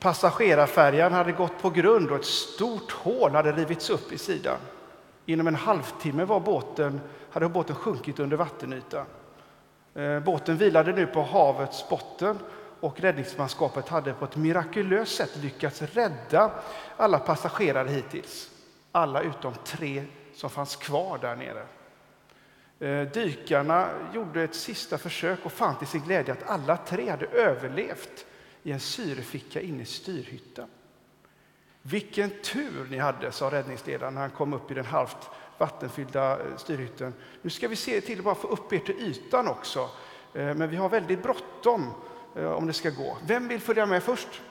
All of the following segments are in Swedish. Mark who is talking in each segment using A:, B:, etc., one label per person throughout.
A: Passagerarfärjan hade gått på grund och ett stort hål hade rivits upp i sidan. Inom en halvtimme var båten, hade båten sjunkit under vattenytan. Eh, båten vilade nu på havets botten och räddningsmanskapet hade på ett mirakulöst sätt lyckats rädda alla passagerare hittills. Alla utom tre som fanns kvar där nere. Eh, dykarna gjorde ett sista försök och fann till sin glädje att alla tre hade överlevt i en syreficka inne i styrhytten. Vilken tur ni hade, sa räddningsledaren när han kom upp i den halvt vattenfyllda eh, styrhytten. Nu ska vi se till att bara få upp er till ytan också, eh, men vi har väldigt bråttom eh, om det ska gå. Vem vill följa med först?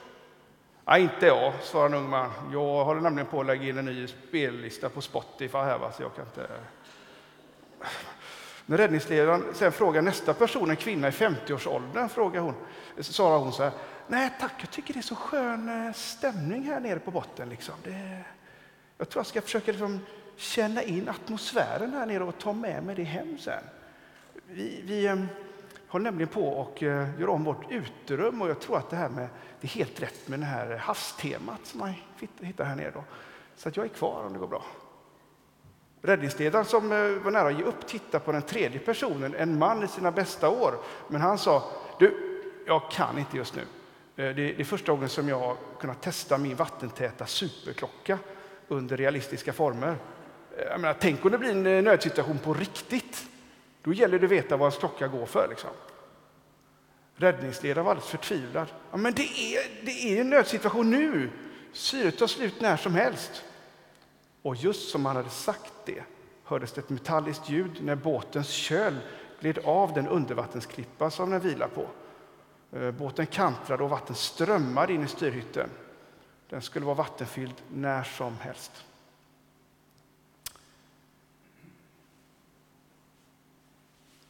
A: Ja, inte jag, svarade en ung man. Jag håller nämligen på att lägga in en ny spellista på Spotify här, va? så jag kan inte... När räddningsledaren sen frågar nästa person, en kvinna i 50-årsåldern, frågar hon, svarar hon så här. Nej tack, jag tycker det är så skön eh, stämning här nere på botten. Liksom. Det, jag tror jag ska försöka liksom känna in atmosfären här nere och ta med mig det hem sen. Vi, vi ehm, håller nämligen på och eh, gör om vårt uterum och jag tror att det här med det är helt rätt med det här eh, havstemat som man hittar här nere. Då. Så att jag är kvar om det går bra. Räddningsledaren som eh, var nära att ge upp tittade på den tredje personen, en man i sina bästa år. Men han sa, du, jag kan inte just nu. Eh, det är första gången som jag har kunnat testa min vattentäta superklocka under realistiska former. Eh, jag menar, tänk om det blir en nödsituation på riktigt. Då gäller det att veta vad ens klocka går för. Liksom. Räddningsledaren var alldeles förtvivlad. Ja, men det är, det är en nödsituation nu. Syret tar slut när som helst. Och just som han hade sagt det hördes det ett metalliskt ljud när båtens köl gled av den undervattensklippa som den vilar på. Eh, båten kantrade och vatten strömmade in i styrhytten. Den skulle vara vattenfylld när som helst.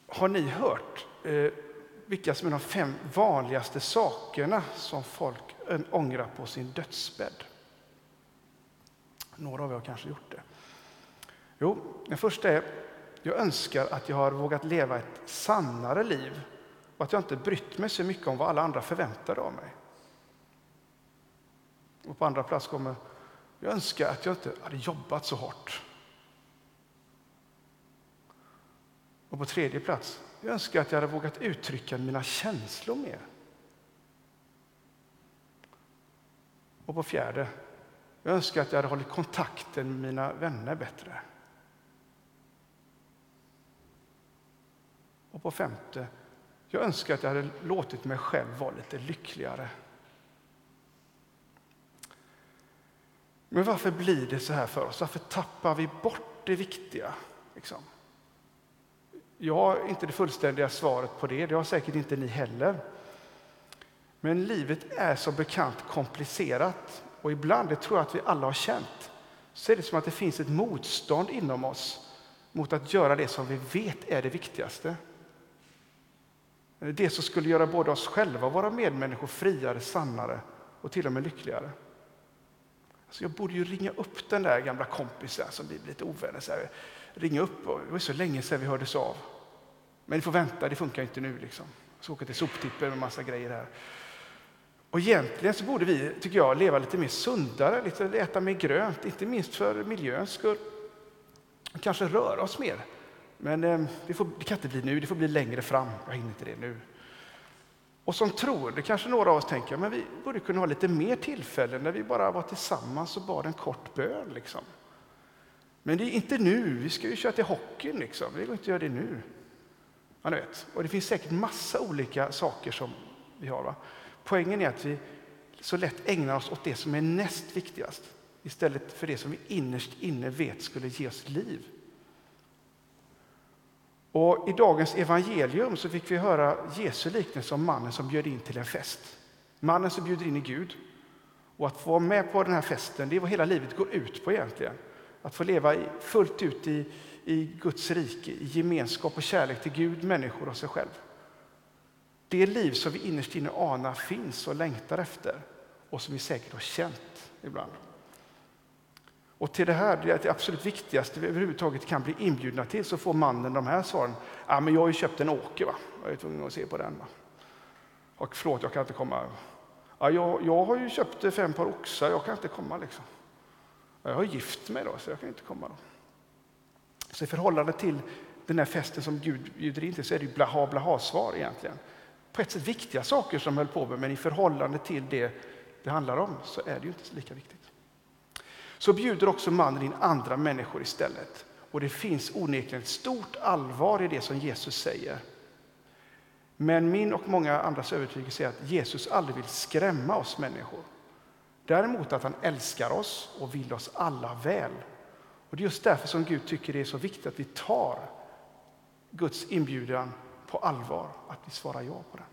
A: Har ni hört eh, vilka som är de fem vanligaste sakerna som folk eh, ångrar på sin dödsbädd? Några av er har kanske gjort det. Jo, den första är jag önskar att jag har vågat leva ett sannare liv och att jag inte brytt mig så mycket om vad alla andra förväntade av mig. Och på andra plats kommer jag önskar att jag inte hade jobbat så hårt. Och på tredje plats jag önskar att jag hade vågat uttrycka mina känslor mer. Och på fjärde jag önskar att jag hade hållit kontakten med mina vänner bättre. Och på femte, jag önskar att jag hade låtit mig själv vara lite lyckligare. Men varför blir det så här för oss? Varför tappar vi bort det viktiga? Liksom? Jag har inte det fullständiga svaret på det, det har säkert inte ni heller. Men livet är som bekant komplicerat och ibland, det tror jag att vi alla har känt, så är det som att det finns ett motstånd inom oss mot att göra det som vi vet är det viktigaste. Eh, det som skulle göra både oss själva och våra medmänniskor friare, sannare och till och med lyckligare. Alltså jag borde ju ringa upp den där gamla kompisen som vi blir lite ovänner. Så här, ringa upp, och, det var så länge sedan vi hördes av. Men ni får vänta, det funkar inte nu. Liksom. Jag ska åka till soptippen med massa grejer här. Och egentligen så borde vi, tycker jag, leva lite mer sundare, lite, äta mer grönt, inte minst för miljöns skull. Kanske röra oss mer. Men eh, det, får, det kan inte bli nu, det får bli längre fram. Jag hinner inte det nu. Och som troende kanske några av oss tänker, men vi borde kunna ha lite mer tillfällen när vi bara var tillsammans och bad en kort bön. Liksom. Men det är inte nu, vi ska ju köra till hockeyn liksom. Vi går inte göra det nu. Ja, vet. Och det finns säkert massa olika saker som vi har. Va? Poängen är att vi så lätt ägnar oss åt det som är näst viktigast istället för det som vi innerst inne vet skulle ge oss liv. Och I dagens evangelium så fick vi höra Jesu liknelse om mannen som bjöd in till en fest. Mannen som bjuder in i Gud. Och att få vara med på den här festen, det är vad hela livet går ut på egentligen. Att få leva fullt ut i, i Guds rike, i gemenskap och kärlek till Gud, människor och sig själv. Det liv som vi innerst inne anar finns och längtar efter och som vi säkert har känt ibland. Och till det här, det absolut viktigaste vi överhuvudtaget kan bli inbjudna till, så får mannen de här svaren. Ja, men jag har ju köpt en åker, va? jag är tvungen att se på den. Va? Och förlåt, jag kan inte komma. Ja, jag, jag har ju köpt fem par oxar, jag kan inte komma. Liksom. Jag har gift mig då, så jag kan inte komma. Då. Så i förhållande till den här festen som Gud bjuder in till så är det ju blaha blaha-svar egentligen. På ett sätt viktiga saker som höll på med, men i förhållande till det det handlar om så är det ju inte lika viktigt. Så bjuder också mannen in andra människor istället. Och det finns onekligen ett stort allvar i det som Jesus säger. Men min och många andras övertygelse är att Jesus aldrig vill skrämma oss människor. Däremot att han älskar oss och vill oss alla väl. Och Det är just därför som Gud tycker det är så viktigt att vi tar Guds inbjudan på allvar, att vi svarar ja på den.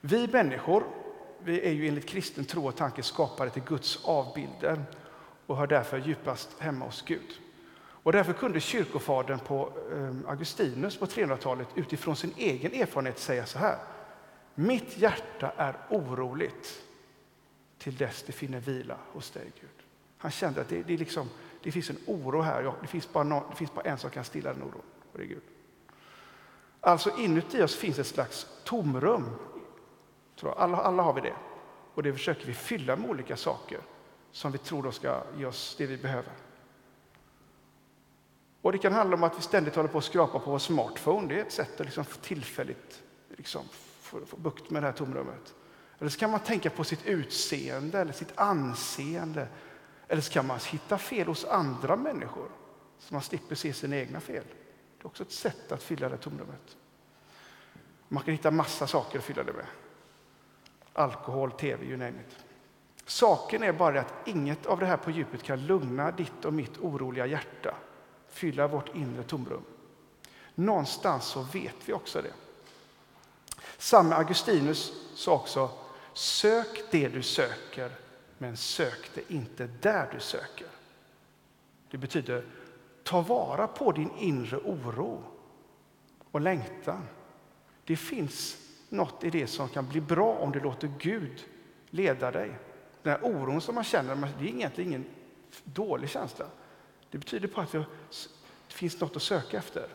A: Vi människor vi är ju enligt kristen tro och tanke skapade till Guds avbilder och hör därför djupast hemma hos Gud. Och därför kunde kyrkofadern på ehm, Augustinus på 300-talet utifrån sin egen erfarenhet säga så här. Mitt hjärta är oroligt till dess det finner vila hos dig, Gud. Han kände att det, det, liksom, det finns en oro här. det, finns bara någon, det finns bara en som kan stilla den oron, och det är Gud. Alltså inuti oss finns ett slags tomrum. Alla, alla har vi det. Och det försöker vi fylla med olika saker som vi tror då ska ge oss det vi behöver. Och Det kan handla om att vi ständigt håller på att skrapa på vår smartphone. Det är ett sätt att liksom tillfälligt liksom få, få bukt med det här tomrummet. Eller så kan man tänka på sitt utseende eller sitt anseende. Eller så kan man hitta fel hos andra människor så man slipper se sina egna fel. Det är också ett sätt att fylla det tomrummet. Man kan hitta massa saker att fylla det med. Alkohol, tv, you name it. Saken är bara att inget av det här på djupet kan lugna ditt och mitt oroliga hjärta, fylla vårt inre tomrum. Någonstans så vet vi också det. Samme Augustinus sa också, sök det du söker, men sök det inte där du söker. Det betyder, ta vara på din inre oro och längtan. Det finns något i det som kan bli bra om du låter Gud leda dig. Den här oron som man känner, det är egentligen ingen dålig känsla. Det betyder på att det finns något att söka efter.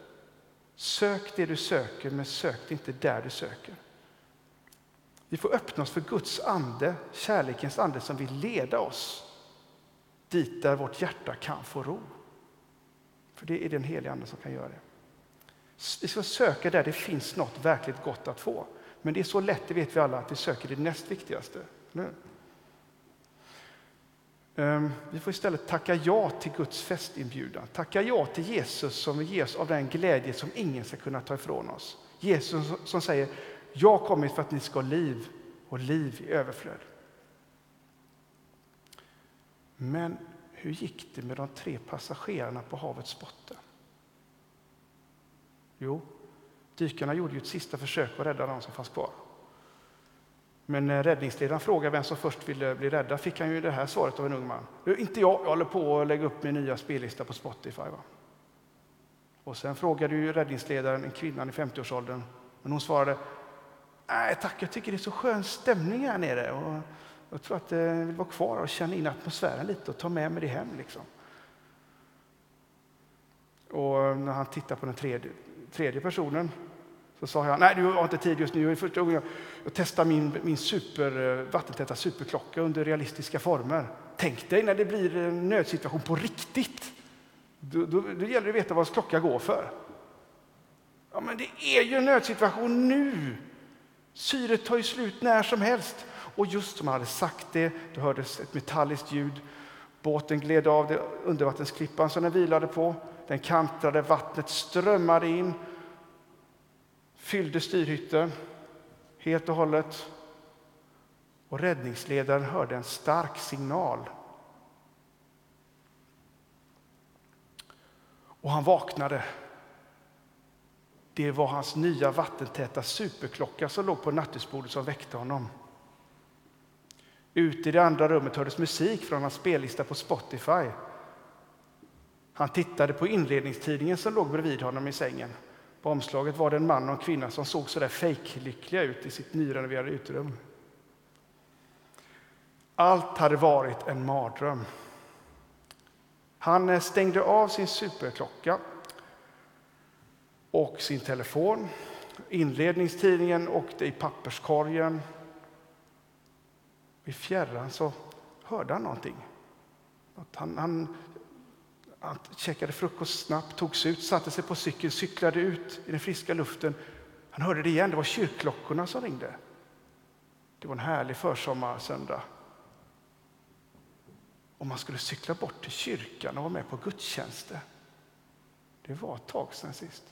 A: Sök det du söker, men sök det inte där du söker. Vi får öppna oss för Guds ande, kärlekens ande som vill leda oss dit där vårt hjärta kan få ro. För det är den heliga Ande som kan göra det. Vi ska söka där det finns något verkligt gott att få. Men det är så lätt, det vet vi alla, att vi söker det näst viktigaste. Ehm, vi får istället tacka ja till Guds festinbjudan. Tacka ja till Jesus som vill ge oss av den glädje som ingen ska kunna ta ifrån oss. Jesus som säger, jag har kommit för att ni ska ha liv och liv i överflöd. Men hur gick det med de tre passagerarna på havets botten? Jo, dykarna gjorde ju ett sista försök att rädda de som fanns kvar. Men när räddningsledaren frågade vem som först ville bli räddad fick han ju det här svaret av en ung man. Inte jag, jag håller på att lägga upp min nya spellista på Spotify. Va? Och sen frågade ju räddningsledaren en kvinna i 50-årsåldern, men hon svarade Nej tack, jag tycker det är så skön stämning här nere. Och jag tror att eh, jag vill vara kvar och känna in atmosfären lite och ta med mig det hem. Liksom. Och eh, när han tittar på den tredje, tredje personen så sa jag, nej du har inte tid just nu, första gången jag testar min, min super, eh, vattentäta superklocka under realistiska former. Tänk dig när det blir en nödsituation på riktigt. Då, då, då gäller det att veta vad klocka går för. Ja, men det är ju en nödsituation nu. Syret tar ju slut när som helst. Och just som han hade sagt det, då hördes ett metalliskt ljud. Båten gled av det undervattensklippan som den vilade på. Den kantrade, vattnet strömmade in fyllde styrhytten helt och hållet. Och räddningsledaren hörde en stark signal. Och han vaknade. Det var hans nya vattentäta superklocka som låg på nattduksbordet som väckte honom. Ute i det andra rummet hördes musik från hans spellista på Spotify. Han tittade på inredningstidningen som låg bredvid honom i sängen. På omslaget var det en man och en kvinna som såg så där fejklyckliga ut i sitt nyrenoverade uterum. Allt hade varit en mardröm. Han eh, stängde av sin superklocka och sin telefon. Inledningstidningen åkte i papperskorgen. I fjärran så hörde han någonting. Han, han, han käkade frukost snabbt, tog sig ut, satte sig på cykeln, cyklade ut i den friska luften. Han hörde det igen, det var kyrkklockorna som ringde. Det var en härlig försommarsöndag. Om man skulle cykla bort till kyrkan och vara med på gudstjänster. Det var ett tag sedan sist.